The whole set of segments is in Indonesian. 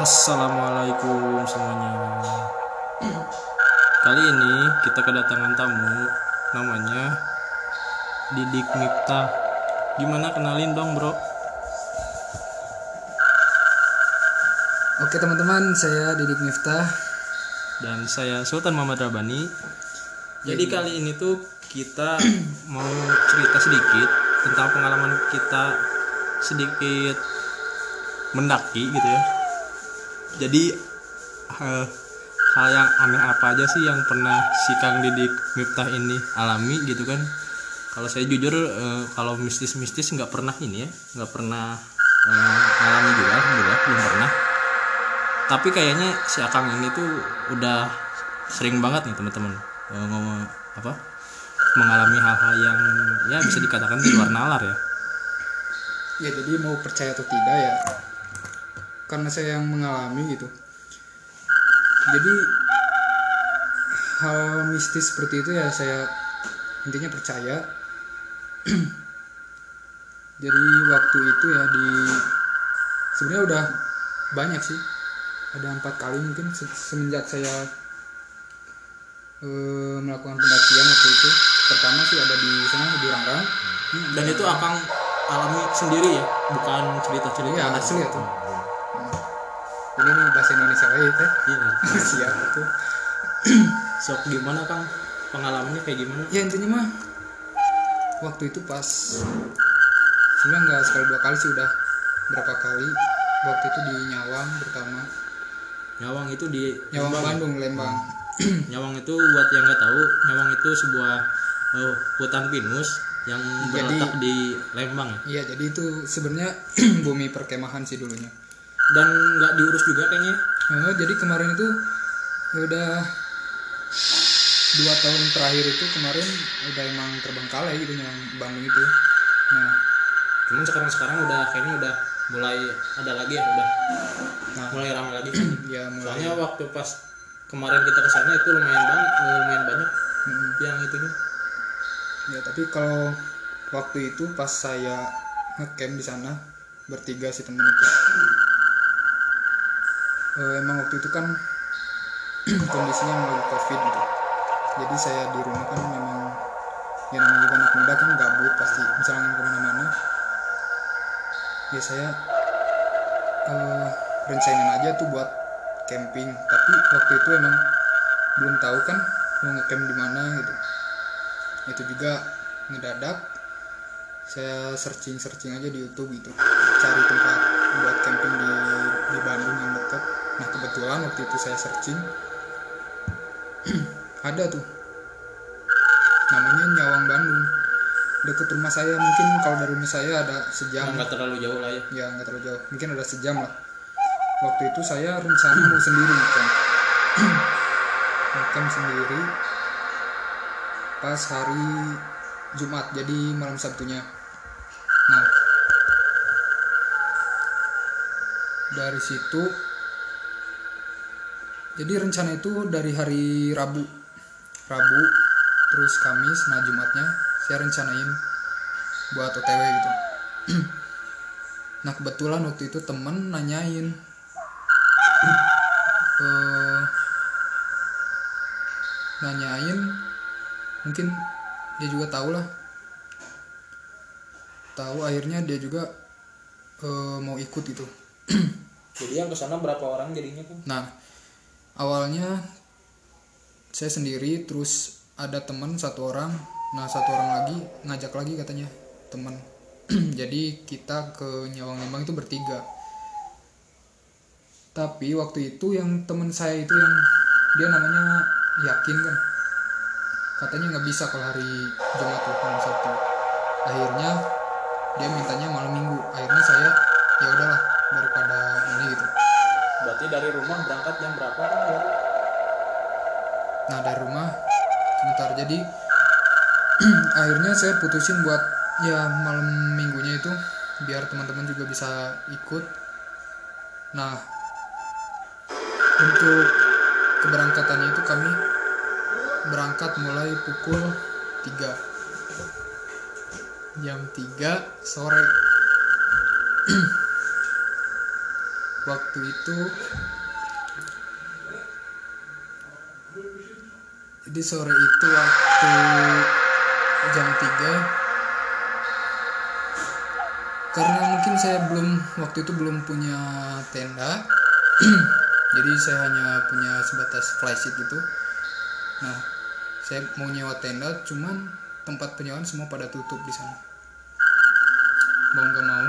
Assalamualaikum semuanya. Kali ini kita kedatangan tamu namanya Didik Miftah. Gimana kenalin dong, Bro? Oke teman-teman, saya Didik Miftah. Dan saya Sultan Muhammad Rabani. Jadi kali ini tuh kita mau cerita sedikit tentang pengalaman kita sedikit mendaki gitu ya. Jadi eh, hal yang aneh apa aja sih yang pernah si Kang Didik Miftah ini alami gitu kan? Kalau saya jujur eh, kalau mistis-mistis nggak pernah ini ya, nggak pernah eh, alami juga, alhamdulillah belum pernah. Tapi kayaknya si Akang ini tuh udah sering banget nih teman-teman eh, ngomong apa mengalami hal-hal yang ya bisa dikatakan di luar nalar ya. Ya jadi mau percaya atau tidak ya, karena saya yang mengalami gitu. Jadi hal mistis seperti itu ya saya intinya percaya. jadi waktu itu ya di sebenarnya udah banyak sih, ada empat kali mungkin se- semenjak saya eh, melakukan pendakian waktu itu. Pertama sih ada di sana di Rangrang. Dan itu Akang alami sendiri ya, bukan cerita-cerita. Iya asli ya tuh. Ini nih bahasa Indonesia aja teh. Iya. Siap tuh. Sok gimana Kang? Pengalamannya kayak gimana? Ya intinya mah waktu itu pas sebenarnya nggak sekali dua kali sih udah berapa kali waktu itu di Nyawang pertama Nyawang itu di Nyawang Lembang ya? Bandung Lembang Nyawang itu buat yang nggak tahu, Nyawang itu sebuah eh, hutan pinus yang Jadi- berletak di Lembang ya. iya jadi itu sebenarnya bumi perkemahan sih dulunya Dan nggak diurus juga kayaknya. Oh, jadi kemarin itu ya udah dua tahun terakhir itu kemarin udah emang terbengkalai gitu Nyawang Bandung itu nah Cuman sekarang-sekarang udah kayaknya udah mulai ada lagi ya, udah nah mulai ramai lagi. ya mulai Soalnya waktu pas kemarin kita ke sana itu lumayan banget, lumayan banyak Mm. yang itunya. Ya tapi kalau waktu itu pas saya ngecamp di sana bertiga si temen itu. Eh, emang waktu itu kan kondisinya mulai covid gitu. Jadi saya di rumah kan memang ya namanya juga anak muda kan gabut pasti misalnya ke mana-mana. Ya saya eh, rencanain aja tuh buat camping. Tapi waktu itu emang belum tahu kan mau ngecamp di mana gitu itu juga ngedadak saya searching searching aja di YouTube gitu cari tempat buat camping di di Bandung yang dekat nah kebetulan waktu itu saya searching ada tuh. Namanya Nyawang Bandung. Deket rumah saya mungkin kalau dari rumah saya ada sejam. Nggak terlalu jauh lah ya. ya nggak terlalu jauh. Mungkin ada sejam lah. Waktu itu saya rencana mau sendiri kan. Makan sendiri pas hari Jumat jadi malam Sabtunya. Nah dari situ jadi rencana itu dari hari Rabu. Rabu terus Kamis nah Jumatnya saya rencanain buat OTW gitu. Nah kebetulan waktu itu temen nanyain eh nanyain mungkin dia juga tahu lah tahu akhirnya dia juga eh, mau ikut itu Jadi yang ke sana berapa orang jadinya kan? nah awalnya saya sendiri terus ada teman satu orang. Nah satu orang lagi ngajak lagi katanya teman. Jadi kita ke Nyawang Lembang itu bertiga. Tapi waktu itu yang teman saya itu yang dia namanya yakin kan. Katanya nggak bisa kalau hari Jumat tuh malam Sabtu. Akhirnya dia mintanya malam Minggu. Akhirnya saya ya udahlah daripada ini gitu Berarti dari rumah berangkat jam berapa kan? Nah dari rumah sebentar jadi akhirnya saya putusin buat ya malam minggunya itu biar teman-teman juga bisa ikut. Nah untuk keberangkatannya itu kami berangkat mulai pukul 3 jam 3 sore waktu itu jadi sore itu waktu jam 3 karena mungkin saya belum waktu itu belum punya tenda jadi saya hanya punya sebatas flysheet gitu. Nah saya mau nyewa tenda cuman tempat penyewaan semua pada tutup di sana. Mau nggak mau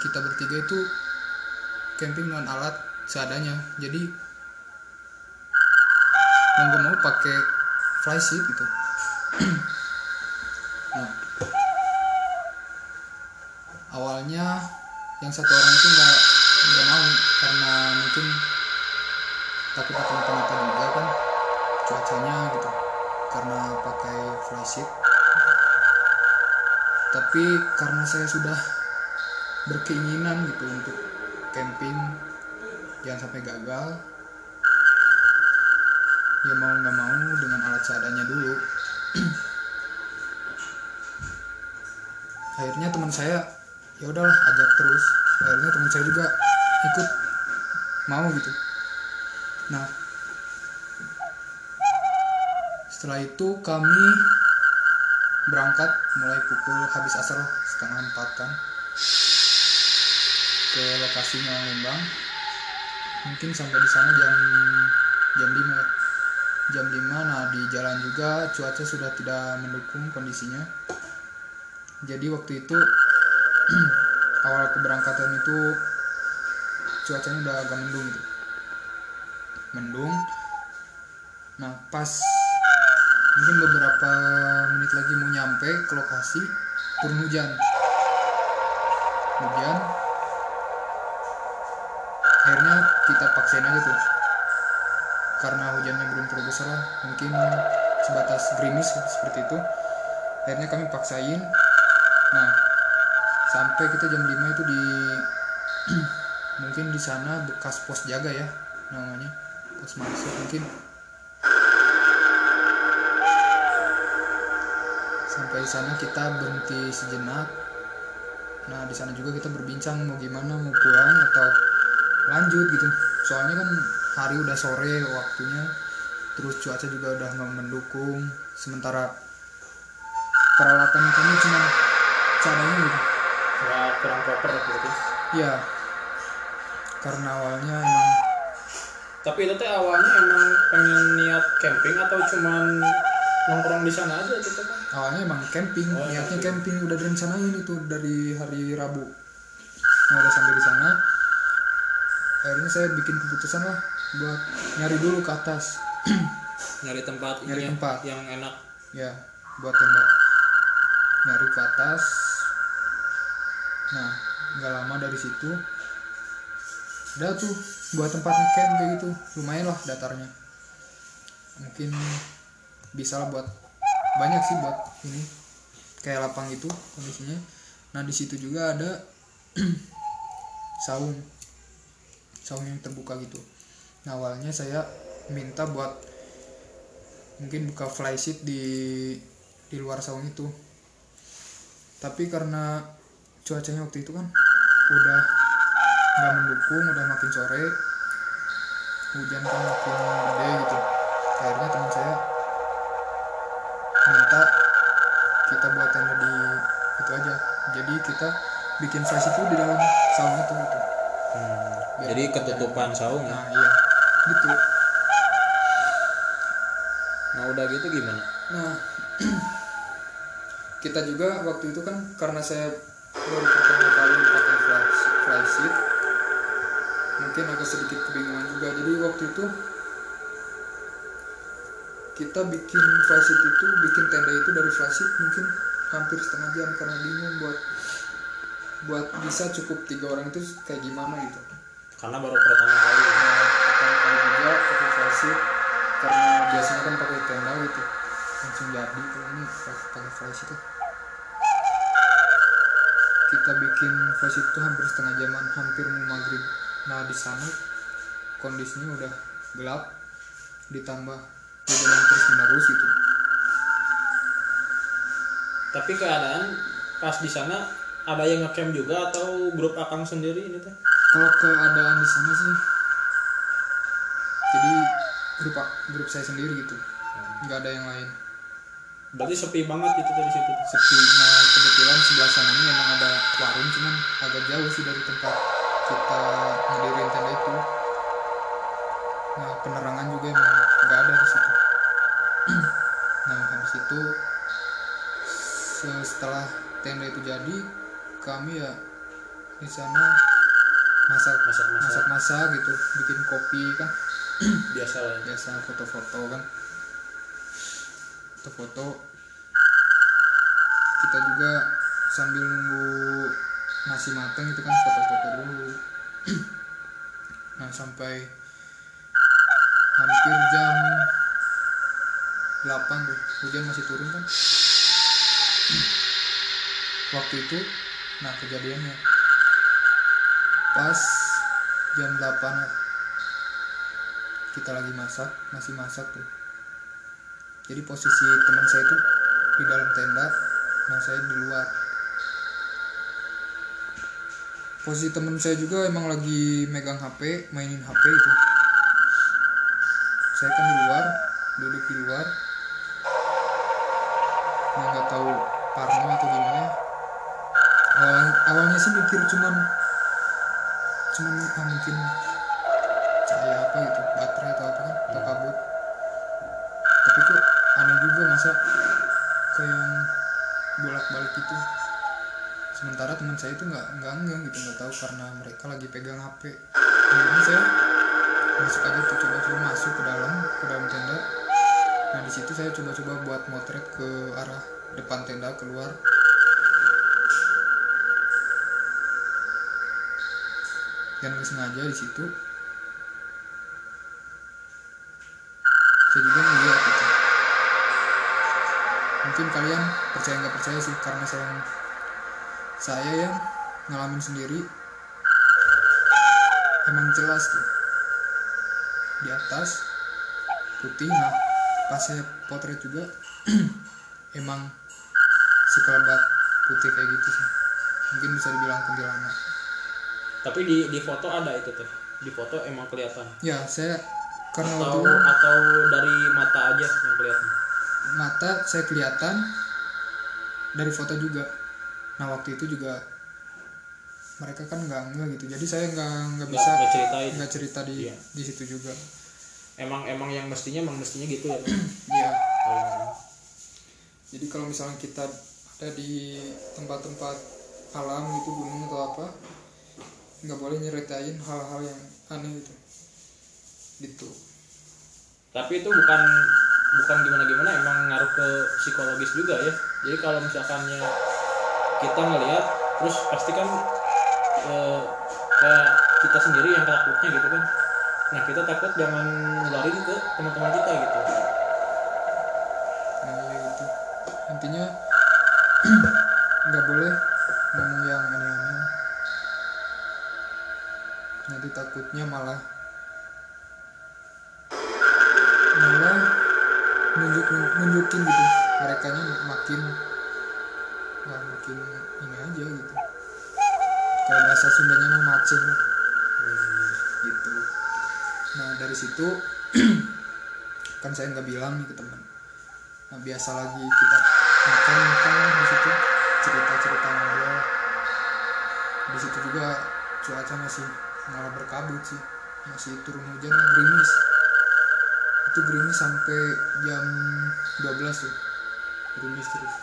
kita bertiga itu camping dengan alat seadanya. Jadi mau nggak mau pakai flysheet gitu. Nah awalnya yang satu orang itu nggak nggak mau karena mungkin takut akan kenapa juga kan cuacanya gitu karena pakai flysheet tapi karena saya sudah berkeinginan gitu untuk camping jangan sampai gagal. Ya mau nggak mau dengan alat seadanya dulu. Akhirnya teman saya ya udahlah ajak terus. Akhirnya teman saya juga ikut. Mau gitu. Nah setelah itu kami berangkat mulai pukul habis asar setengah empat kan ke lokasinya Lembang. Mungkin sampai di sana jam jam 5 ya. Jam 5 nah di jalan juga cuaca sudah tidak mendukung kondisinya. Jadi waktu itu awal keberangkatan itu cuacanya udah agak mendung gitu. Mendung. Nah pas mungkin beberapa menit lagi mau nyampe ke lokasi turun hujan. Hujan akhirnya kita paksain aja tuh. Karena hujannya belum terlalu besar lah mungkin sebatas gerimis seperti itu. Akhirnya kami paksain. Nah sampai kita jam 5 itu di mungkin di sana bekas pos jaga ya namanya. Pos masuk mungkin. Sampai di sana kita berhenti sejenak. Nah di sana juga kita berbincang mau gimana mau pulang atau lanjut gitu. Soalnya kan hari udah sore waktunya. Terus cuaca juga udah nggak mendukung. Sementara peralatan kami cuma seadanya gitu. Nggak kurang proper berarti. Ya karena awalnya emang tapi itu teh awalnya emang pengen niat camping atau cuman nongkrong di sana aja gitu kan? Awalnya emang camping. Oh, niatnya camping. Udah direncanain itu dari hari Rabu. Nah udah sampai di sana akhirnya saya bikin keputusan lah buat nyari dulu ke atas. Nyari tempat Nyari tempat. yang enak. Ya buat tembak. Nyari ke atas. Nah nggak lama dari situ udah tuh buat tempat ngecamp kayak gitu. Lumayan lah datarnya. Mungkin bisa lah buat banyak sih buat ini kayak lapang gitu kondisinya. Nah di situ juga ada saung saung yang terbuka gitu. Nah awalnya saya minta buat mungkin buka flysheet di di luar saung itu. Tapi karena cuacanya waktu itu kan udah nggak mendukung udah makin sore hujan kan makin gede gitu. Akhirnya teman saya minta kita buat tenda di itu aja. Jadi kita bikin flash itu di dalam saung itu gitu Biar jadi ketutupan saung ya? Nah iya. Gitu. Nah udah gitu gimana? Nah, kita juga waktu itu kan karena saya baru pertama kali pakai flash flash sheet, mungkin agak sedikit kebingungan juga. Jadi waktu itu kita bikin flash sheet itu, bikin tenda itu dari flash sheet mungkin hampir setengah jam karena bingung buat buat bisa cukup tiga orang itu kayak gimana gitu. karena baru pertama kali. Nah, pertama kali juga pakai karena biasanya kan pakai tenda gitu. Langsung jadi kalau ini pakai flash itu. Kita bikin flash itu hampir setengah jaman hampir mau maghrib. Nah di sana kondisinya udah gelap ditambah hujan terus menerus gitu. Tapi keadaan pas di sana ada yang ngecamp juga atau grup akang sendiri ini teh? Kalau keadaan di sana sih jadi grup grup saya sendiri gitu. Nggak ada yang lain. Berarti sepi banget gitu dari situ? Sepi nah kebetulan sebelah sananya emang ada warung cuman agak jauh sih dari tempat kita ngedirin tenda itu. Nah penerangan juga emang nggak ada di situ. Nah habis itu se- setelah tenda itu jadi kami ya di sana masak Masak-masak. masak masak gitu bikin kopi kan. Biasa lah ya. biasa foto-foto kan. Foto-foto. Kita juga sambil nunggu nasi mateng itu kan foto-foto dulu. Nah sampai hampir jam 8 tuh hujan masih turun kan. Waktu itu nah kejadiannya. Pas jam 8 lah kita lagi masak masih masak tuh. Jadi posisi teman saya itu di dalam tenda nah saya di luar. Posisi teman saya juga emang lagi megang HP mainin HP itu. Saya kan di luar duduk di luar. Nah nggak tahu parno atau gimana awal, awalnya sih mikir cuman cuman ah, mungkin cahaya apa gitu baterai atau apa kan atau kabut. Tapi kok aneh juga masa kayak yang bolak balik gitu. Sementara teman saya itu nggak nggak enggak gitu nggak tahu karena mereka lagi pegang HP jadi saya masuk aja tuh coba-coba masuk ke dalam ke dalam tenda. Nah di situ saya coba-coba buat motret ke arah depan tenda keluar nggak sengaja di situ. Saya juga ngeliat gitu. Mungkin kalian percaya nggak percaya sih karena saya saya yang ngalamin sendiri. Emang jelas tuh. Di atas putih. Nah pas saya potret juga emang sekelebat putih kayak gitu sih. Mungkin bisa dibilang kuntilanak tapi di di foto ada itu tuh di foto emang kelihatan. Ya saya karena atau waktu atau dari mata aja yang kelihatan? Mata saya kelihatan dari foto juga. Nah waktu itu juga mereka kan nggak nggak gitu. Jadi saya nggak nggak bisa nggak ceritain. nggak cerita di Iya. di situ juga. Emang emang yang mestinya emang mestinya gitu ya? Iya. Jadi kalau misalnya kita ada di tempat-tempat alam gitu gunung atau apa nggak boleh nyeritain hal-hal yang aneh gitu. Gitu. Tapi itu bukan bukan gimana gimana emang ngaruh ke psikologis juga ya. Jadi kalau misalkannya kita ngelihat terus pasti kan eh, kayak kita sendiri yang takutnya gitu kan. Nah kita takut jangan nularin ke teman-teman kita gitu. Nah iya gitu. Intinya takutnya malah malah nunjuk nunjukin gitu. Mereka makin wah makin ini aja gitu. Kalau bahasa Sundanya mah macet lah. gitu. Nah dari situ kan saya nggak bilang nih ke teman nah biasa lagi kita makan makan di situ. Cerita cerita ngobrol. Di situ juga cuaca masih malah berkabut sih. Masih turun hujan gerimis. Itu gerimis sampai jam 12 tuh. Gerimis terus.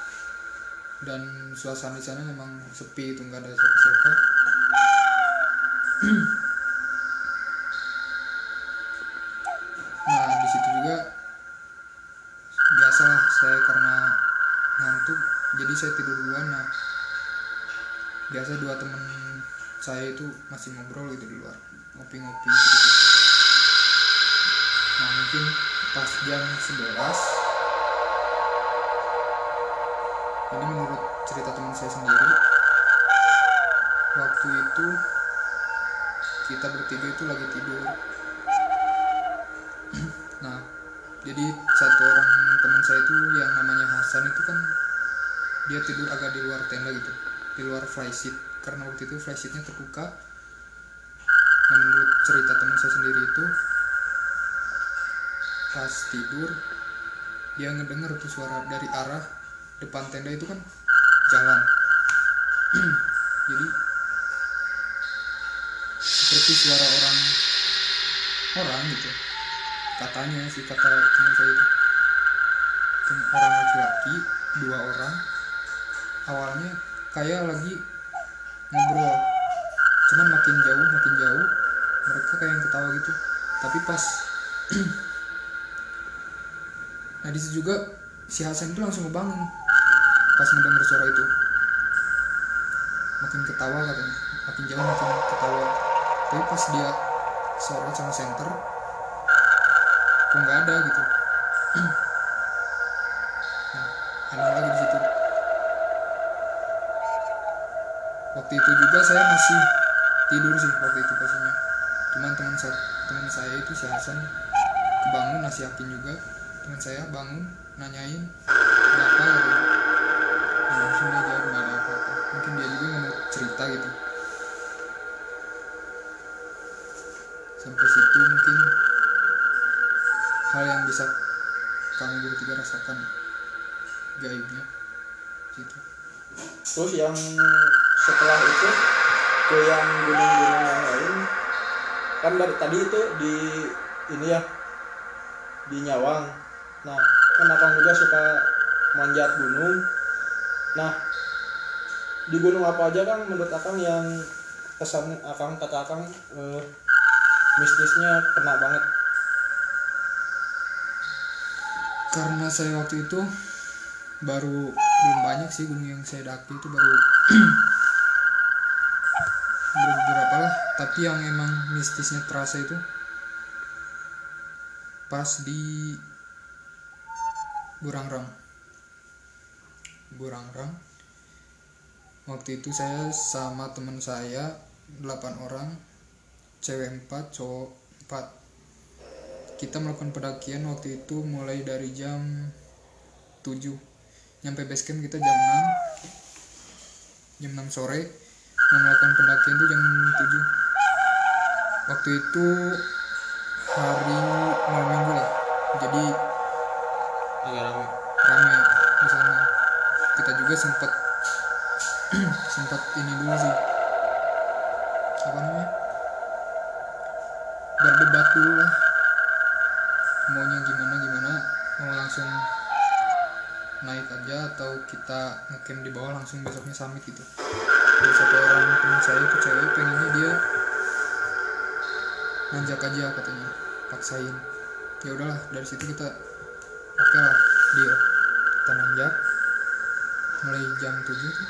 Dan suasana di sana memang sepi itu nggak ada siapa-siapa. Nah di situ juga biasalah saya karena ngantuk jadi saya tidur duluan. Nah biasa dua temen saya itu masih ngobrol gitu di luar ngopi-ngopi gitu. nah mungkin pas jam 11 ini menurut cerita teman saya sendiri waktu itu kita bertiga itu lagi tidur nah jadi satu orang teman saya itu yang namanya Hasan itu kan dia tidur agak di luar tenda gitu di luar flysheet karena waktu itu flysheetnya terbuka. Cerita teman saya sendiri itu pas tidur dia ngedenger tuh suara dari arah depan tenda itu kan jalan. Jadi seperti suara orang orang gitu. Katanya sih kata teman saya itu. Orang laki-laki dua orang. Awalnya kayak lagi ngobrol. Cuman makin jauh makin jauh mereka kayak yang ketawa gitu. Tapi pas nah di situ juga si Hasan itu langsung ngebangun pas ngedenger suara itu. Makin ketawa katanya. Makin jauh makin ketawa. Tapi pas dia sorot sama center kok nggak ada gitu. Nah aneh lagi waktu itu juga saya masih tidur sih waktu itu posisinya cuman teman saya teman saya itu si Hasan kebangun nasi yakin juga. Teman saya bangun nanyain ada apa gitu nah, langsung dia jawab nggak ada apa-apa. Mungkin dia juga mau cerita gitu. Sampai situ mungkin hal yang bisa kami bertiga rasakan gaibnya gitu. Terus yang setelah itu ke yang gunung-gunung yang lain. Kan dari tadi itu di ini ya di Nyawang. Nah kan akang juga suka manjat gunung. Nah di gunung apa aja kan menurut akang yang kesan akang kata akang eh, mistisnya kena banget? Karena saya waktu itu baru belum banyak sih gunung yang saya daki itu baru tapi yang emang mistisnya terasa itu pas di Burangrang. Burangrang. Waktu itu saya sama teman saya 8 orang cewek 4 cowok 4 kita melakukan pendakian waktu itu mulai dari jam 7 nyampe base camp kita jam 6 jam 6 sore. Yang melakukan pendakian itu jam 7 waktu itu hari malam minggu lah jadi agak rame. Rame di sana. Kita juga sempat sempat ini dulu sih. Apa namanya? Berdebat dulu lah. Maunya gimana gimana? Mau langsung naik aja atau kita ngecamp di bawah langsung besoknya summit gitu. Ada satu orang teman saya itu cewek pengennya dia nanjak aja katanya. Paksain. Ya udahlah dari situ kita oke lah deal. Kita nanjak. Mulai jam 7 tuh.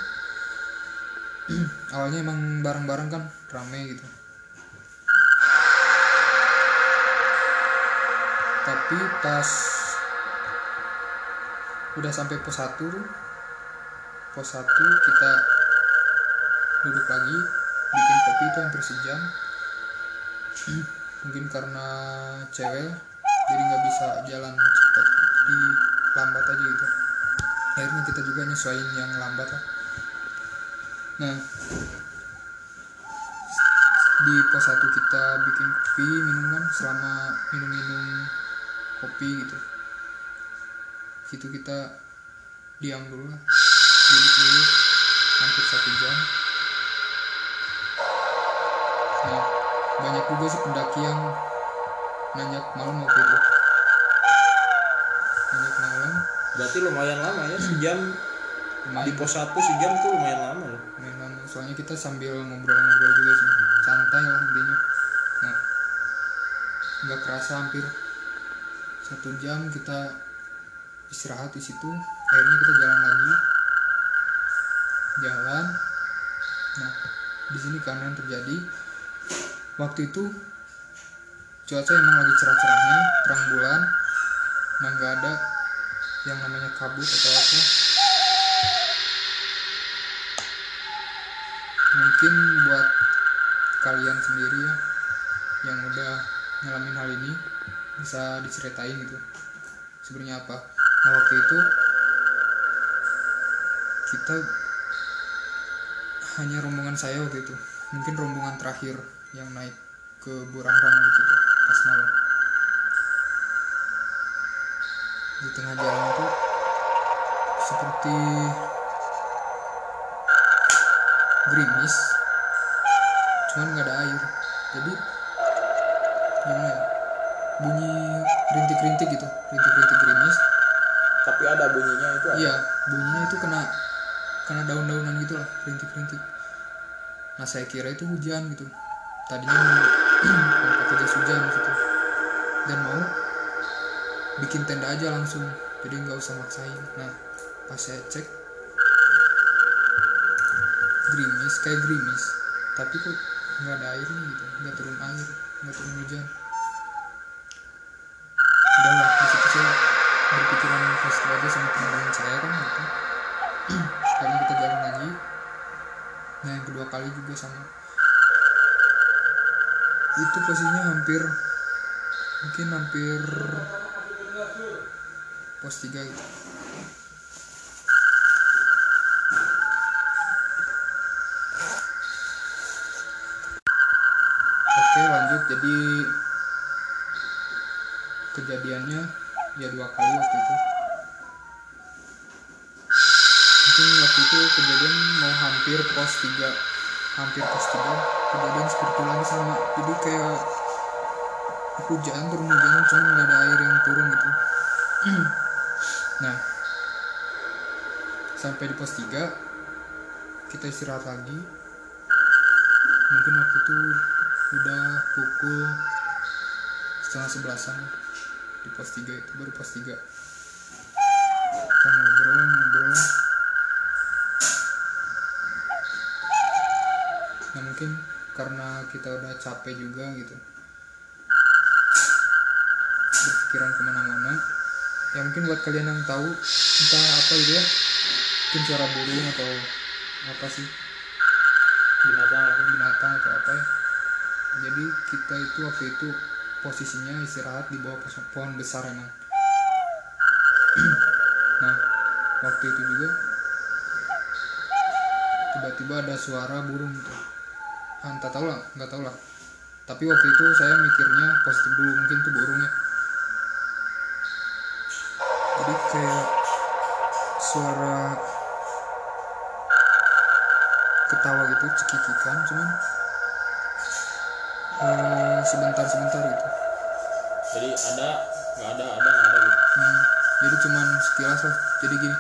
Awalnya emang bareng-bareng kan rame gitu. Tapi pas udah sampai pos 1 tuh pos 1 kita duduk lagi bikin kopi itu hampir sejam mungkin karena cewek jadi nggak bisa jalan cepat jadi lambat aja gitu. Akhirnya kita juga nyesuaiin yang lambat lah. Nah di pos 1 kita bikin kopi minum kan selama minum-minum kopi gitu. Situ kita diam dulu lah. Duduk dulu hampir satu jam banyak juga sih pendaki yang nanjak malam waktu itu. Nanjak malam. Berarti lumayan lama ya sejam. Di lumayan pos satu sejam tuh lumayan lama loh memang soalnya kita sambil ngobrol-ngobrol juga sih. Santai lah intinya. Nah nggak kerasa hampir satu jam kita istirahat di situ. Akhirnya kita jalan lagi. Jalan. Nah di sini yang terjadi waktu itu cuaca emang lagi cerah-cerahnya terang bulan nah nggak ada yang namanya kabut atau apa. Mungkin buat kalian sendiri ya yang udah ngalamin hal ini bisa diceritain gitu. Sebenarnya apa? Nah waktu itu kita hanya rombongan saya waktu itu. Mungkin rombongan terakhir yang naik ke Burangrang gitu tuh pas malam. Di tengah jalan itu seperti gerimis cuman nggak ada air. Jadi gimana ya bunyi rintik-rintik gitu rintik-rintik gerimis. Tapi ada bunyinya itu ada. iya bunyinya itu kena kena daun-daunan gitu lah rintik-rintik. Nah saya kira itu hujan gitu tadinya mau, pakai jas hujan gitu. Dan mau bikin tenda aja langsung jadi nggak usah maksain. Nah pas saya cek gerimis kayak gerimis tapi kok nggak ada airnya gitu nggak turun air nggak turun hujan. Udahlah di situ saya berpikiran positif aja sama teman-teman saya kan gitu. Karena kita jalan lagi. Nah yang kedua kali juga sama itu posisinya hampir mungkin hampir pos 3 gitu. Oke lanjut. Jadi kejadiannya ya dua kali waktu itu. Mungkin waktu itu kejadian mau hampir pos 3 hampir pos 3 kejadian seperti lagi sama. Jadi kayak hujan turun hujan cuma nggak ada air yang turun gitu. Nah sampai di pos 3 kita istirahat lagi. Mungkin waktu itu udah pukul setengah sebelasan di pos 3 itu baru pos 3 kita ngobrol ngobrol. Nah mungkin karena kita udah capek juga gitu. Berpikiran ke mana-mana. Ya mungkin buat kalian yang tahu entah apa gitu ya mungkin suara burung atau apa sih. Binatang apa? binatang atau apa ya. Jadi kita itu waktu itu posisinya istirahat di bawah pohon besar emang. Nah waktu itu juga tiba-tiba ada suara burung gitu ah, entah tahu lah nggak tahu lah. Tapi waktu itu saya mikirnya positif dulu mungkin itu burungnya jadi kayak suara ketawa gitu cekikikan cuman eh, sebentar-sebentar gitu. Jadi ada nggak ada ada nggak ada gitu? Hmm, jadi cuman sekilas lah. Jadi gini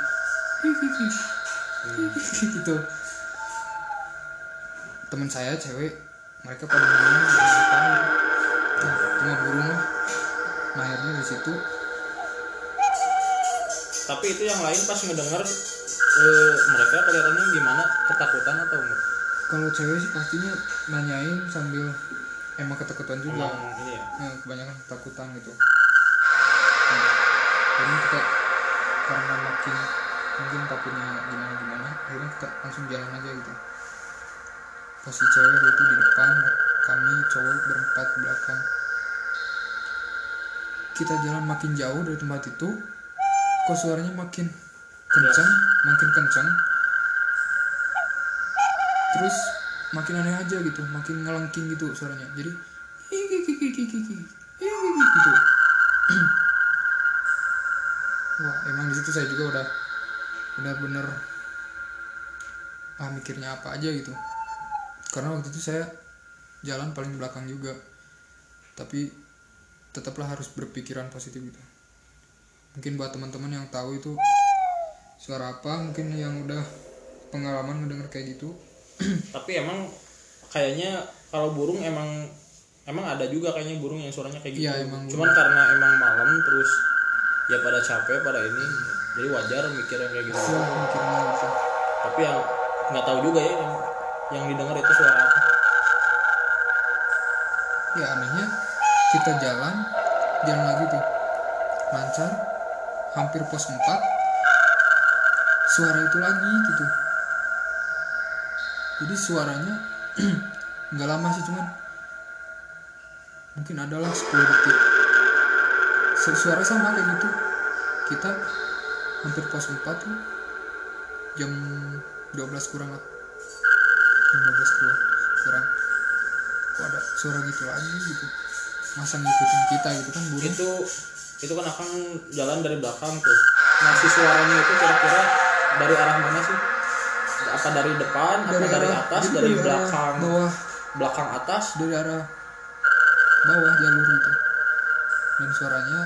gitu teman saya cewek mereka pada nggak tahu nah, cuma burung lah nah akhirnya di situ. Tapi itu yang lain pas ngedenger eh, mereka kelihatannya gimana? Ketakutan atau enggak? Kalau cewek sih pastinya nanyain sambil emang ketakutan juga. Emang ini ya Nah, kebanyakan ketakutan gitu. Nah, jadi kita karena makin mungkin takutnya gimana gimana akhirnya kita langsung jalan aja gitu posisi cewek itu di depan kami cowok berempat belakang. Kita jalan makin jauh dari tempat itu kok suaranya makin kencang makin kencang terus makin aneh aja gitu makin ngelengking gitu suaranya. Jadi gitu. Wah emang di situ saya juga udah benar-benar ah mikirnya apa aja gitu karena waktu itu saya jalan paling belakang juga. Tapi tetaplah harus berpikiran positif gitu. Mungkin buat teman-teman yang tahu itu suara apa mungkin yang udah pengalaman mendengar kayak gitu. Tapi emang kayaknya kalau burung emang emang ada juga kayaknya burung yang suaranya kayak gitu. Iya, emang cuman karena emang malam terus ya pada capek pada ini jadi wajar mikir yang kayak gitu. Iya, mikirnya gitu. Tapi yang nggak tahu juga ya yang yang didengar itu suara apa? Ya anehnya kita jalan jalan lagi tuh. Lancar hampir pos 4 suara itu lagi gitu. Jadi suaranya nggak lama sih cuman. Mungkin adalah 10 detik. Su- suara sama kayak gitu. Kita hampir pos 4 tuh. Jam 12 kurang lah jam 12 kurang. Kok ada suara gitu lagi gitu? Masa ngikutin kita gitu kan burung itu itu kan akan jalan dari belakang tuh. Nah si suaranya itu kira-kira dari arah mana sih? Apa dari depan apa dari arah- atas jadi dari arah belakang? bawah. Belakang atas? Dari arah bawah jalur itu dan suaranya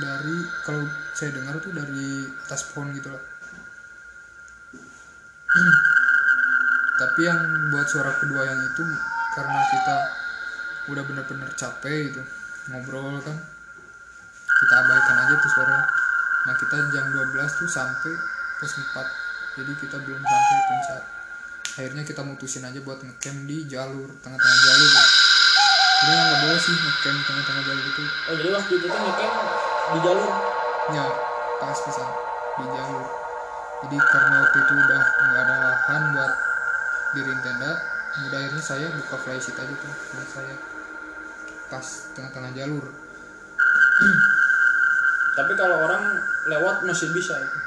dari kalau saya dengar tuh dari atas pohon gitu lah tapi yang buat suara kedua yang itu karena kita udah bener-bener capek gitu ngobrol kan kita abaikan aja tuh suara. Nah kita jam 12 tuh sampai pos 4 jadi kita belum sampai puncak. Akhirnya kita mutusin aja buat ngecamp di jalur tengah-tengah jalur. Gitu. sebenarnya nggak boleh sih ngecamp tengah-tengah jalur itu. Oh jadi waktu itu tuh ngecamp di jalur? Ya pas pisan di jalur. Jadi karena waktu itu udah nggak ada lahan buat diriin tenda udah akhirnya saya buka flysheet aja tuh buat saya. Pas tengah-tengah jalur. Tapi kalau orang lewat masih bisa itu?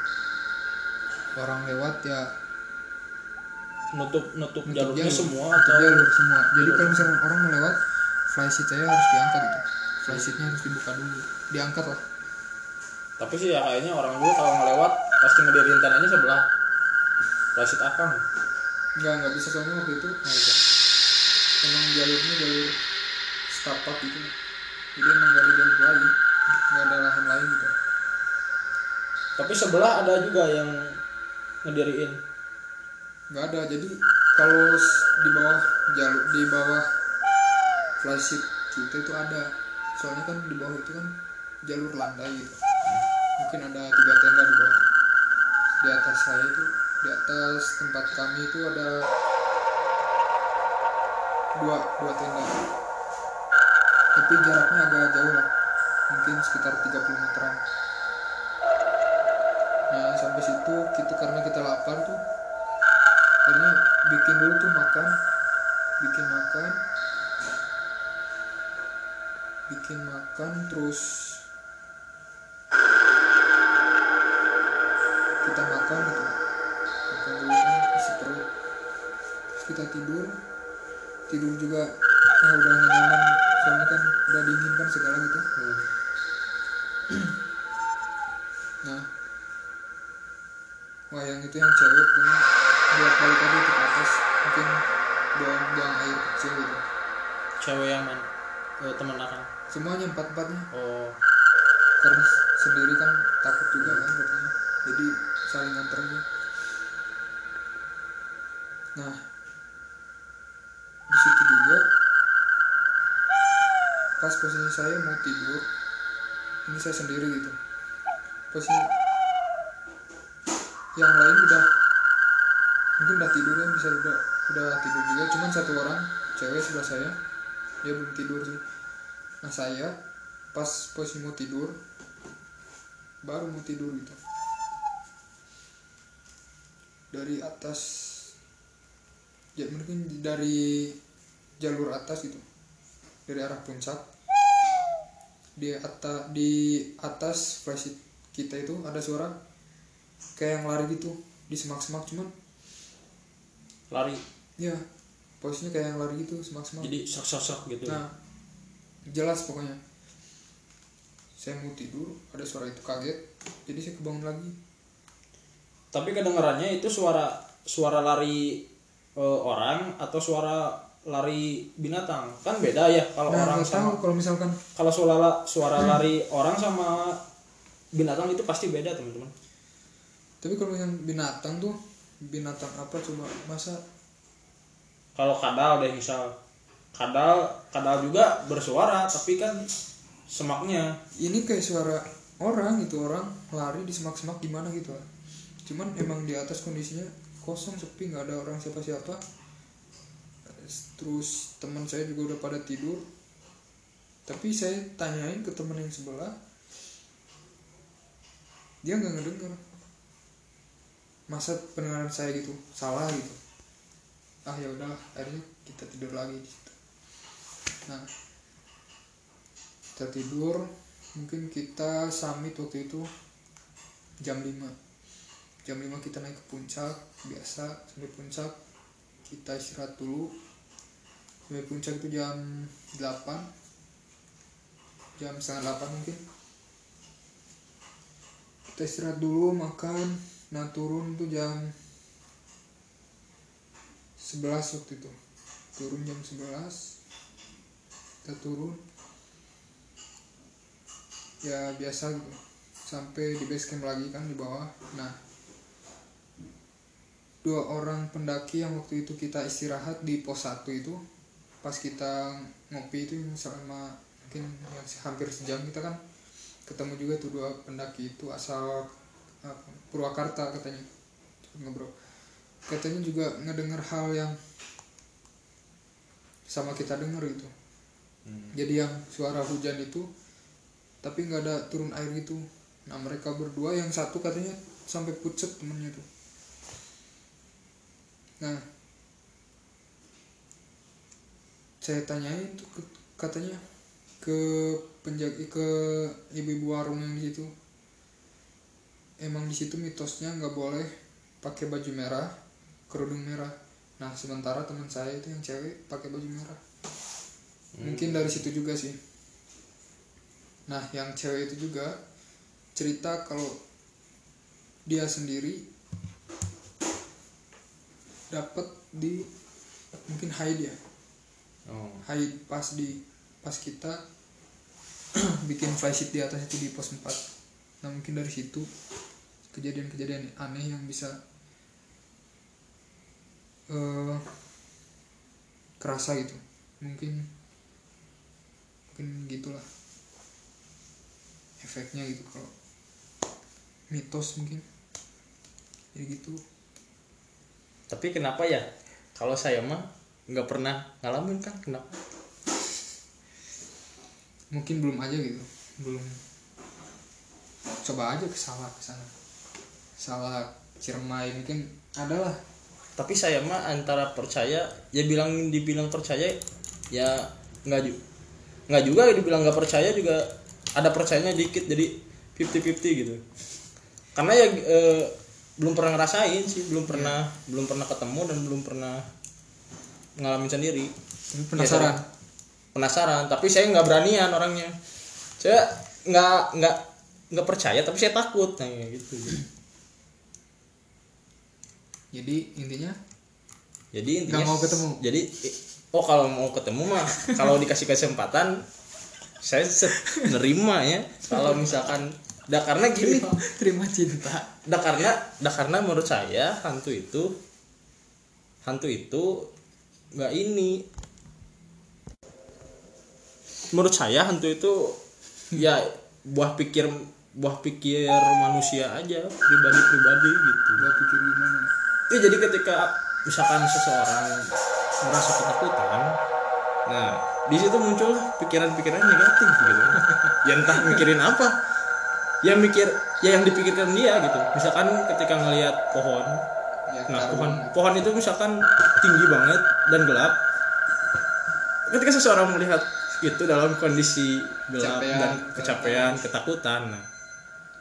Orang lewat ya nutup nutup nutup jalurnya jalur, semua nutup atau jalur semua. Jadi kalau misalnya orang mau lewat flysheet saya harus diangkat gitu. Flysheetnya harus dibuka dulu diangkat lah. Tapi sih ya kayaknya orang juga kalau ngelewat pasti ngedirin tendanya sebelah. Rasid akang nggak nggak bisa soalnya waktu itu. Nggak bisa emang jalurnya jalur setapak gitu. Jadi emang nggak ada jalur lain nggak ada lahan lain gitu. Tapi sebelah ada juga yang ngediriin. Nggak ada. Jadi kalau di bawah jalur di bawah flysheet kita itu ada. Soalnya kan di bawah itu kan jalur landai gitu. Mungkin ada tiga tenda di bawah. Di atas saya itu di atas tempat kami itu ada dua dua tenda. Tapi jaraknya agak jauh lah. Mungkin sekitar 30 meteran. Nah sampai situ kita karena kita lapar tuh akhirnya bikin dulu tuh makan bikin makan bikin makan terus kita makan gitu isi perut terus kita tidur. Tidur juga ah udah nyaman. Soalnya kan udah dingin kan segala gitu. Nah. Wah yang itu yang cewek punya buat balik aja ke atas mungkin buang buang air kecil gitu. Cewek yang mana? Eh, teman akang semuanya empat empatnya oh. Karena sendiri kan takut juga kan katanya. Jadi saling nganter aja nah di situ juga pas posisi saya mau tidur ini saya sendiri gitu. Posisi yang lain udah mungkin udah tidur ya bisa udah udah tidur juga. Cuman satu orang cewek sebelah saya dia belum tidur sih. Nah saya pas posisi mau tidur baru mau tidur gitu. Dari atas ya mungkin dari jalur atas gitu. Dari arah puncak. Di atas di atas flysheet kita itu ada suara kayak yang lari gitu di semak-semak cuman. Lari? Ya posisinya kayak yang lari gitu semak-semak. Jadi sok sok sok gitu Nah, jelas pokoknya. Saya mau tidur, ada suara itu kaget, jadi saya kebangun lagi. tapi kedengarannya itu suara suara lari eh, orang atau suara lari binatang. Kan beda ya kalau Nah, orang sama kalau misalkan, kalau suara suara lari orang sama binatang itu pasti beda teman-teman. Tapi kalau yang binatang tuh binatang apa coba? Masa kalau kadal deh misal. Kadal kadal juga bersuara tapi kan semaknya. Ini kayak suara orang gitu orang lari di semak-semak gimana gitu. Cuman emang di atas kondisinya kosong sepi nggak ada orang siapa-siapa. Terus teman saya juga udah pada tidur. Tapi saya tanyain ke teman yang sebelah, dia nggak ngedenger. Masa pendengaran saya gitu salah gitu. Ah ya udah, akhirnya kita tidur lagi di situ. Nah, kita tidur mungkin kita summit waktu itu jam 5 jam 5 kita naik ke puncak biasa sampai puncak. Kita istirahat dulu. Sampai puncak itu jam 8 jam setengah 8 mungkin. Kita istirahat dulu makan. Nah turun tuh jam 11 waktu itu. Turun jam 11 kita turun. Ya biasa gitu. Sampai di base camp lagi kan di bawah. Nah dua orang pendaki yang waktu itu kita istirahat di pos 1 itu pas kita ngopi itu selama mungkin ya, hampir sejam kita kan ketemu juga tuh dua pendaki itu asal apa, Purwakarta katanya. Cepet ngobrol. Katanya juga ngedengar hal yang sama kita dengar gitu. Jadi yang suara hujan itu tapi nggak ada turun air gitu. Nah mereka berdua yang satu katanya sampai pucet temennya tuh nah saya tanyain tuh katanya ke penjaga ke ibu-ibu warung yang di situ. Emang di situ mitosnya nggak boleh pakai baju merah kerudung merah. Nah sementara teman saya itu yang cewek pakai baju merah. Mungkin dari situ juga sih. Nah yang cewek itu juga cerita kalau dia sendiri dapat di mungkin haid ya. Oh. Haid pas di pas kita bikin flysheet di atas itu di pos 4 nah mungkin dari situ kejadian-kejadian aneh yang bisa eh kerasa gitu. Mungkin mungkin gitulah efeknya gitu kalau mitos mungkin. Ya gitu tapi kenapa ya? Kalau saya mah nggak pernah ngalamin kan kenapa? Mungkin belum aja gitu. Belum. Coba aja ke salah ke sana. Salah Ciremai mungkin ada lah. Tapi saya mah antara percaya ya bilang dibilang percaya ya nggak juga nggak juga dibilang nggak percaya juga ada percayanya dikit jadi 50-50 gitu. Karena ya eh, belum pernah ngerasain sih belum pernah belum pernah ketemu dan belum pernah ngalamin sendiri. Tapi penasaran? Ya, penasaran tapi saya nggak beranian orangnya. Saya nggak nggak nggak percaya tapi saya takut. Nah gitu. Jadi intinya? Jadi intinya Nggak mau ketemu? jadi oh kalau mau ketemu mah kalau dikasih kesempatan saya nerima ya. Kalau misalkan dah karena gini. terima, terima cinta. Dah karena dah karena menurut saya hantu itu hantu itu nggak ini. Menurut saya hantu itu ya buah pikir buah pikir manusia aja pribadi pribadi gitu. Gua pikir gimana? Ya jadi ketika misalkan seseorang merasa ketakutan, nah di situ muncul pikiran-pikiran negatif gitu. ya entah mikirin apa, ya mikir ya yang dipikirkan dia gitu. Misalkan ketika ngelihat pohon, ya nah pohon pohon itu misalkan tinggi banget dan gelap. Ketika seseorang melihat itu dalam kondisi gelap Kecapean. dan kecapean, ketakutan, nah,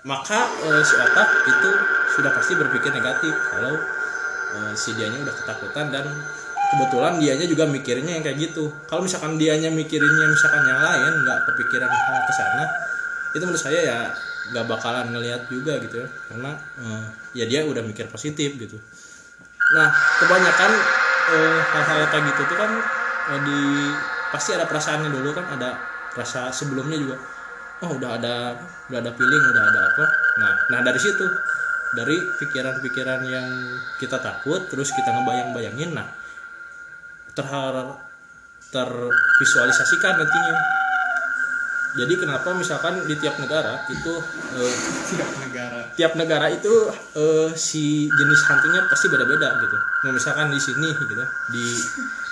maka eh, si otak itu sudah pasti berpikir negatif kalau eh, si dianya udah ketakutan dan kebetulan dianya juga mikirnya yang kayak gitu kalau misalkan dianya mikirinnya misalkan yang lain nggak kepikiran hal ke sana itu menurut saya ya nggak bakalan ngelihat juga gitu ya. Karena eh, ya dia udah mikir positif gitu. Nah kebanyakan eh, hal-hal kayak gitu tuh kan eh, di pasti ada perasaannya dulu kan ada rasa sebelumnya juga oh udah ada udah ada feeling udah ada apa. Nah nah dari situ dari pikiran-pikiran yang kita takut terus kita ngebayang-bayangin nah terhar tervisualisasikan nantinya jadi kenapa misalkan di tiap negara itu eh, tiap negara tiap negara itu eh, si jenis hantunya pasti beda-beda gitu. Nah, misalkan di sini gitu di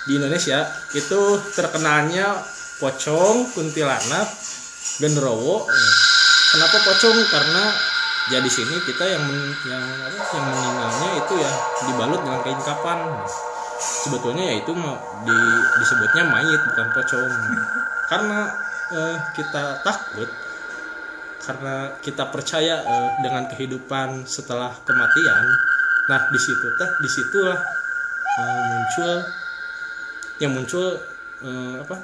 di Indonesia itu terkenalnya pocong, kuntilanak, genderowo. Kenapa pocong? Karena ya di sini kita yang men- yang apa, yang meninggalnya itu ya dibalut dengan kain kapan. Sebetulnya ya itu mau di, disebutnya mayit bukan pocong. Karena eh, kita takut karena kita percaya eh, dengan kehidupan setelah kematian. Nah di situ teh di situlah eh, muncul yang muncul eh, apa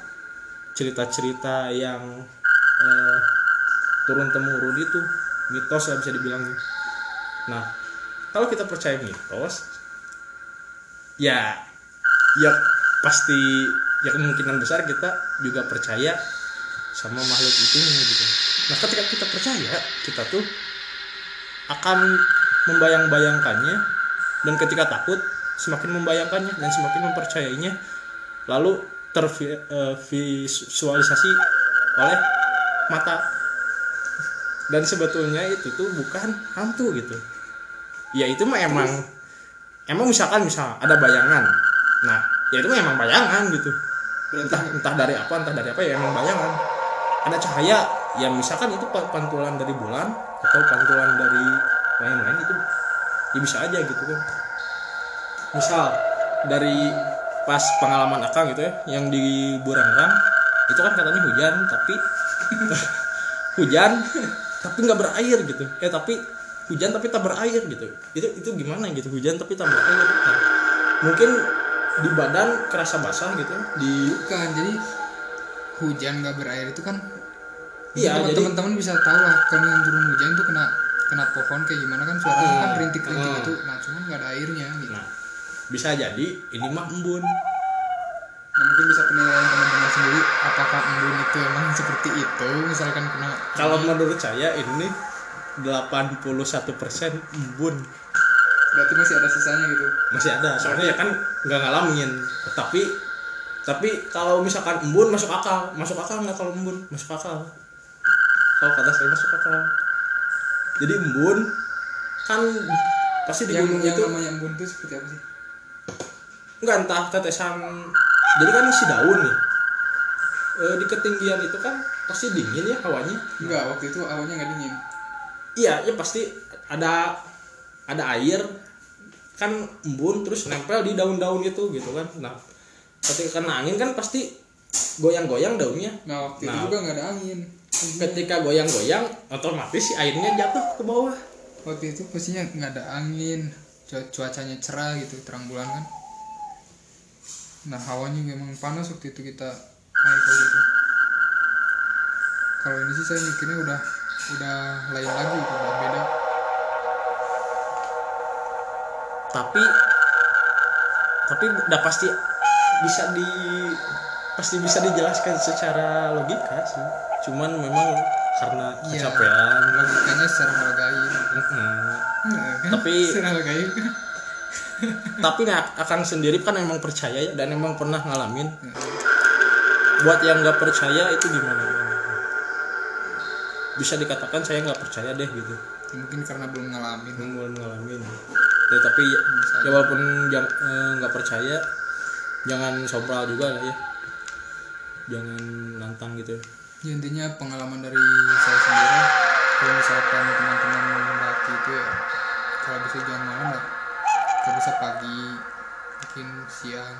cerita-cerita yang eh, turun temurun itu mitos lah bisa dibilang. Nah kalau kita percaya mitos ya ya pasti ya kemungkinan besar kita juga percaya sama makhluk itu gitu. Nah ketika kita percaya kita tuh akan membayang-bayangkannya dan ketika takut semakin membayangkannya dan semakin mempercayainya lalu tervisualisasi oleh mata. Dan sebetulnya itu tuh bukan hantu gitu. Ya itu mah emang emang misalkan misal ada bayangan. Nah ya itu mah emang bayangan gitu. Entah entah dari apa entah dari apa ya emang bayangan ada cahaya yang misalkan itu pa- pantulan dari bulan atau pantulan dari lain-lain itu ya bisa aja gitu kan. Misal dari pas pengalaman akang gitu ya yang di Burangrang itu kan katanya hujan tapi hujan tapi nggak berair gitu. Eh tapi hujan tapi tak berair gitu. Itu itu gimana gitu? Hujan tapi tak berair. Nah, mungkin di badan kerasa basah gitu di bukan jadi hujan nggak berair itu kan Iya, teman- jadi- teman-teman bisa tahu lah kalau yang turun hujan itu kena kena pohon kayak gimana kan suaranya Hmm. kan rintik-rintik Hmm. itu nah cuman nggak ada airnya gitu. Nah bisa jadi ini mah embun. Nah mungkin bisa penilaian teman-teman sendiri apakah embun itu emang seperti itu misalkan kena kalau menurut saya ini 81% embun. Berarti masih ada sisanya gitu? Masih ada soalnya ya kan nggak ngalamin. Tapi tapi kalau misalkan embun masuk akal. Masuk akal nggak kalau embun? Masuk akal kalau kata saya masuk akal jadi embun kan pasti di yang, gunung yang itu namanya embun itu seperti apa sih? Nggak entah tetesan jadi kan isi daun nih. Eh, di ketinggian itu kan pasti dingin ya hawanya. Enggak waktu itu awalnya nggak dingin. Iya ya pasti ada ada air. Kan embun terus nempel di daun-daun itu gitu kan. Nah ketika kena angin kan pasti goyang-goyang daunnya. Nah waktu itu Nah. juga nggak ada angin ketika goyang-goyang otomatis si airnya jatuh ke bawah. Waktu itu pastinya nggak ada angin cu- cuacanya cerah gitu terang bulan kan. Nah hawanya memang panas waktu itu kita naik kalau gitu kalau ini sih saya mikirnya udah udah lain lagi gitu, udah beda. Tapi tapi udah pasti bisa di pasti bisa dijelaskan secara logika sih cuman memang karena Iya. kecapean logikanya secara hal gaib Mm-mm. Nah, kan? Tapi- secara kan tapi akan sendiri kan emang percaya ya, dan emang pernah ngalamin. Buat yang nggak percaya itu gimana? Bisa dikatakan saya nggak percaya deh gitu. Mungkin karena belum ngalamin. Belum ngalamin. Ya, tapi ya, ya walaupun eh, nggak percaya jangan sombral juga lah ya. Jangan nantang gitu ya, intinya pengalaman dari saya sendiri kalau misalkan teman-teman mendaki itu ya kalau bisa jangan malam lah. Kalau bisa pagi mungkin siang.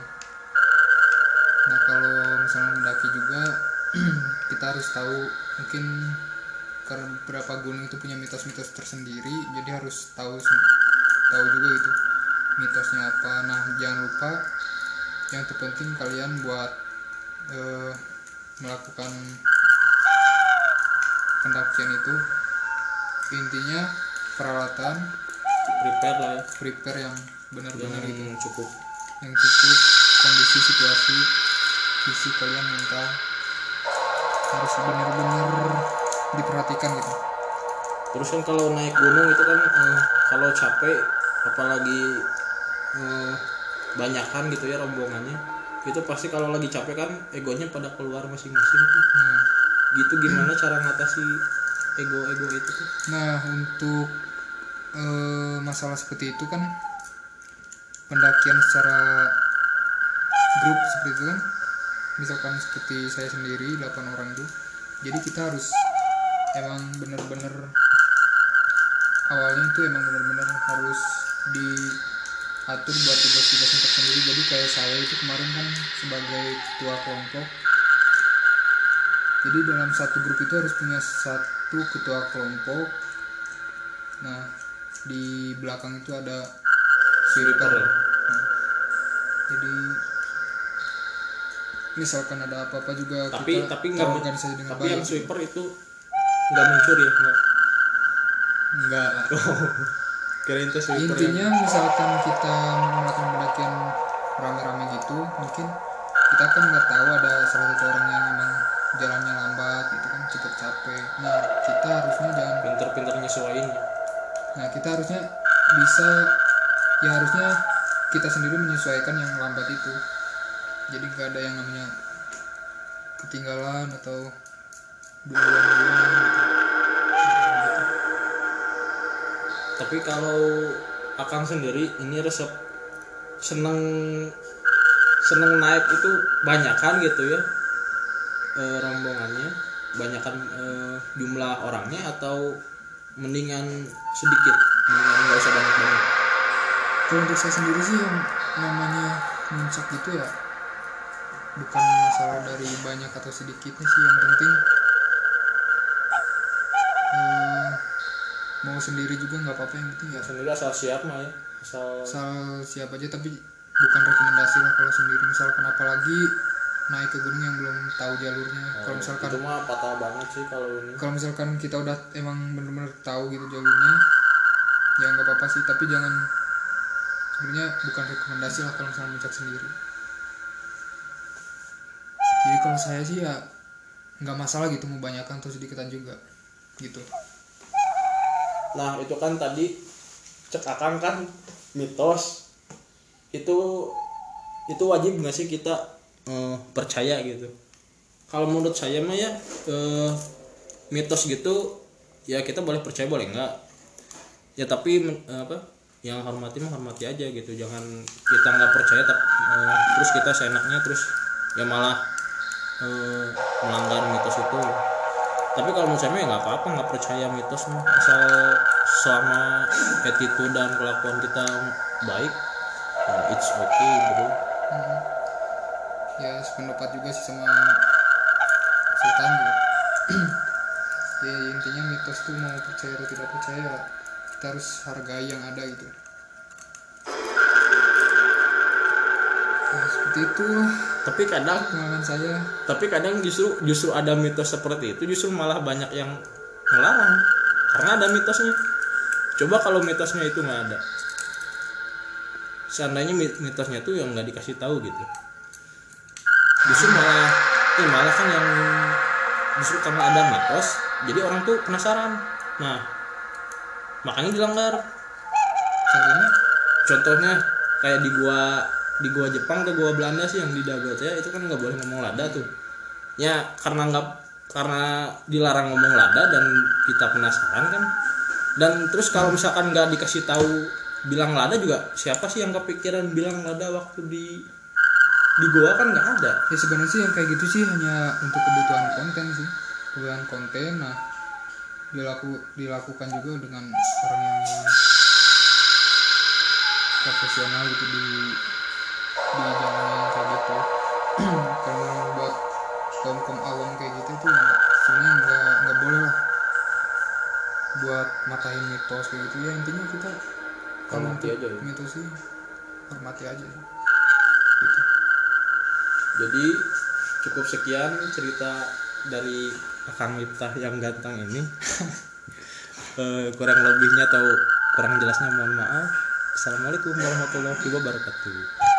Nah kalau misalnya mendaki juga kita harus tahu mungkin karena beberapa gunung itu punya mitos-mitos tersendiri jadi harus tahu tahu juga itu mitosnya apa. Nah jangan lupa yang terpenting kalian buat eh, melakukan pendakian itu intinya peralatan prepare lah ya. prepare yang benar-benar gitu cukup. Yang cukup kondisi situasi fisik kalian mental harus benar-benar diperhatikan gitu. Terus kan kalau naik gunung itu kan eh, kalau capek apalagi eh, banyakan gitu ya rombongannya itu pasti kalau lagi capek kan egonya pada keluar masing-masing tuh. nah, gitu gimana cara ngatasi ego-ego itu tuh? Nah untuk eh, masalah seperti itu kan pendakian secara grup seperti itu kan misalkan seperti saya sendiri 8 orang itu jadi kita harus emang bener-bener awalnya itu emang bener-bener harus diatur buat tugas-tugas yang tersendiri jadi kayak saya itu kemarin kan sebagai ketua kelompok jadi dalam satu grup itu harus punya satu ketua kelompok. Nah di belakang itu ada sweeper. Nah, jadi misalkan ada apa-apa juga tapi kita tapi nggak dengan tapi baik. Yang sweeper itu nggak mencuri ya? Nggak? Enggak lah. kirain itu sweeper yang- intinya misalkan kita melakukan pendakian rame-rame gitu mungkin kita kan nggak tahu ada salah satu orang yang emang jalannya lambat gitu kan cepet capek. Nah kita harusnya jangan pinter-pinter nyesuaiin. Nah kita harusnya bisa ya harusnya kita sendiri menyesuaikan yang lambat itu. Jadi nggak ada yang namanya ketinggalan atau duluan duluan gitu. tapi kalau akang sendiri ini resep seneng seneng naik itu banyakan gitu ya eh, rombongannya banyakan eh, jumlah orangnya atau mendingan sedikit? Mendingan nggak usah banyak banyak kalau untuk saya sendiri sih yang namanya muncak gitu ya bukan masalah dari banyak atau sedikitnya sih yang penting eh, mau sendiri juga nggak apa-apa yang penting ya. Sendiri asal siap mah ya asal asal siap aja tapi bukan rekomendasi lah kalau sendiri. Misalkan apalagi naik ke gunung yang belum tahu jalurnya. Kalau misalkan itu mah patah banget sih kalau ini. kalau misalkan kita udah emang bener-bener tahu gitu jalurnya ya nggak apa-apa sih tapi jangan sebenarnya bukan rekomendasi lah kalau misalnya mencak sendiri. Jadi kalau saya sih ya nggak masalah gitu mau banyakan atau sedikitan juga gitu. Nah itu kan tadi cek akang kan mitos. Itu itu wajib nggak sih kita eh, percaya gitu. Kalau menurut saya mah ya eh, mitos gitu ya kita boleh percaya boleh enggak. Ya tapi eh, apa yang hormati hormati aja gitu. Jangan kita nggak percaya tapi eh, terus kita seenaknya terus ya malah eh, melanggar mitos itu. Tapi kalau menurut saya ya nggak apa-apa nggak percaya mitos mah. Asal selama attitude dan kelakuan kita baik ya it's okay bro Mhm. Ya sependapat juga sih sama Sultan juga ya intinya mitos tuh mau percaya atau tidak percaya kita harus hargai yang ada gitu. Ya, seperti itu tapi kadang pengalaman saya. tapi kadang justru justru ada mitos seperti itu justru malah banyak yang melarang karena ada mitosnya. Coba kalau mitosnya itu nggak ada. Seandainya mit- mitosnya tuh yang nggak dikasih tahu gitu justru malah eh malah kan yang justru karena ada mitos jadi orang tuh penasaran. Nah makanya dilanggar. Contohnya contohnya kayak di gua di gua Jepang ke gua Belanda sih yang di Dago ya itu kan nggak boleh ngomong lada tuh. Ya karena nggak karena dilarang ngomong lada dan kita penasaran kan. Dan terus kalau misalkan nggak dikasih tahu bilang lada juga siapa sih yang kepikiran bilang lada waktu di di gua kan nggak ada ya sebenarnya sih yang kayak gitu sih hanya untuk kebutuhan konten sih kebutuhan konten nah dilaku dilakukan juga dengan orang yang profesional gitu di di jalan yang kayak gitu kalau buat kaum kaum awam kayak gitu tuh ya sebenarnya nggak nggak boleh lah buat matahin mitos kayak gitu ya intinya kita kalau ya. mitos sih hormati aja sih. Jadi cukup sekian cerita dari Akang Miftah yang ganteng ini. Eh, kurang lebihnya atau kurang jelasnya mohon maaf. Assalamualaikum warahmatullahi wabarakatuh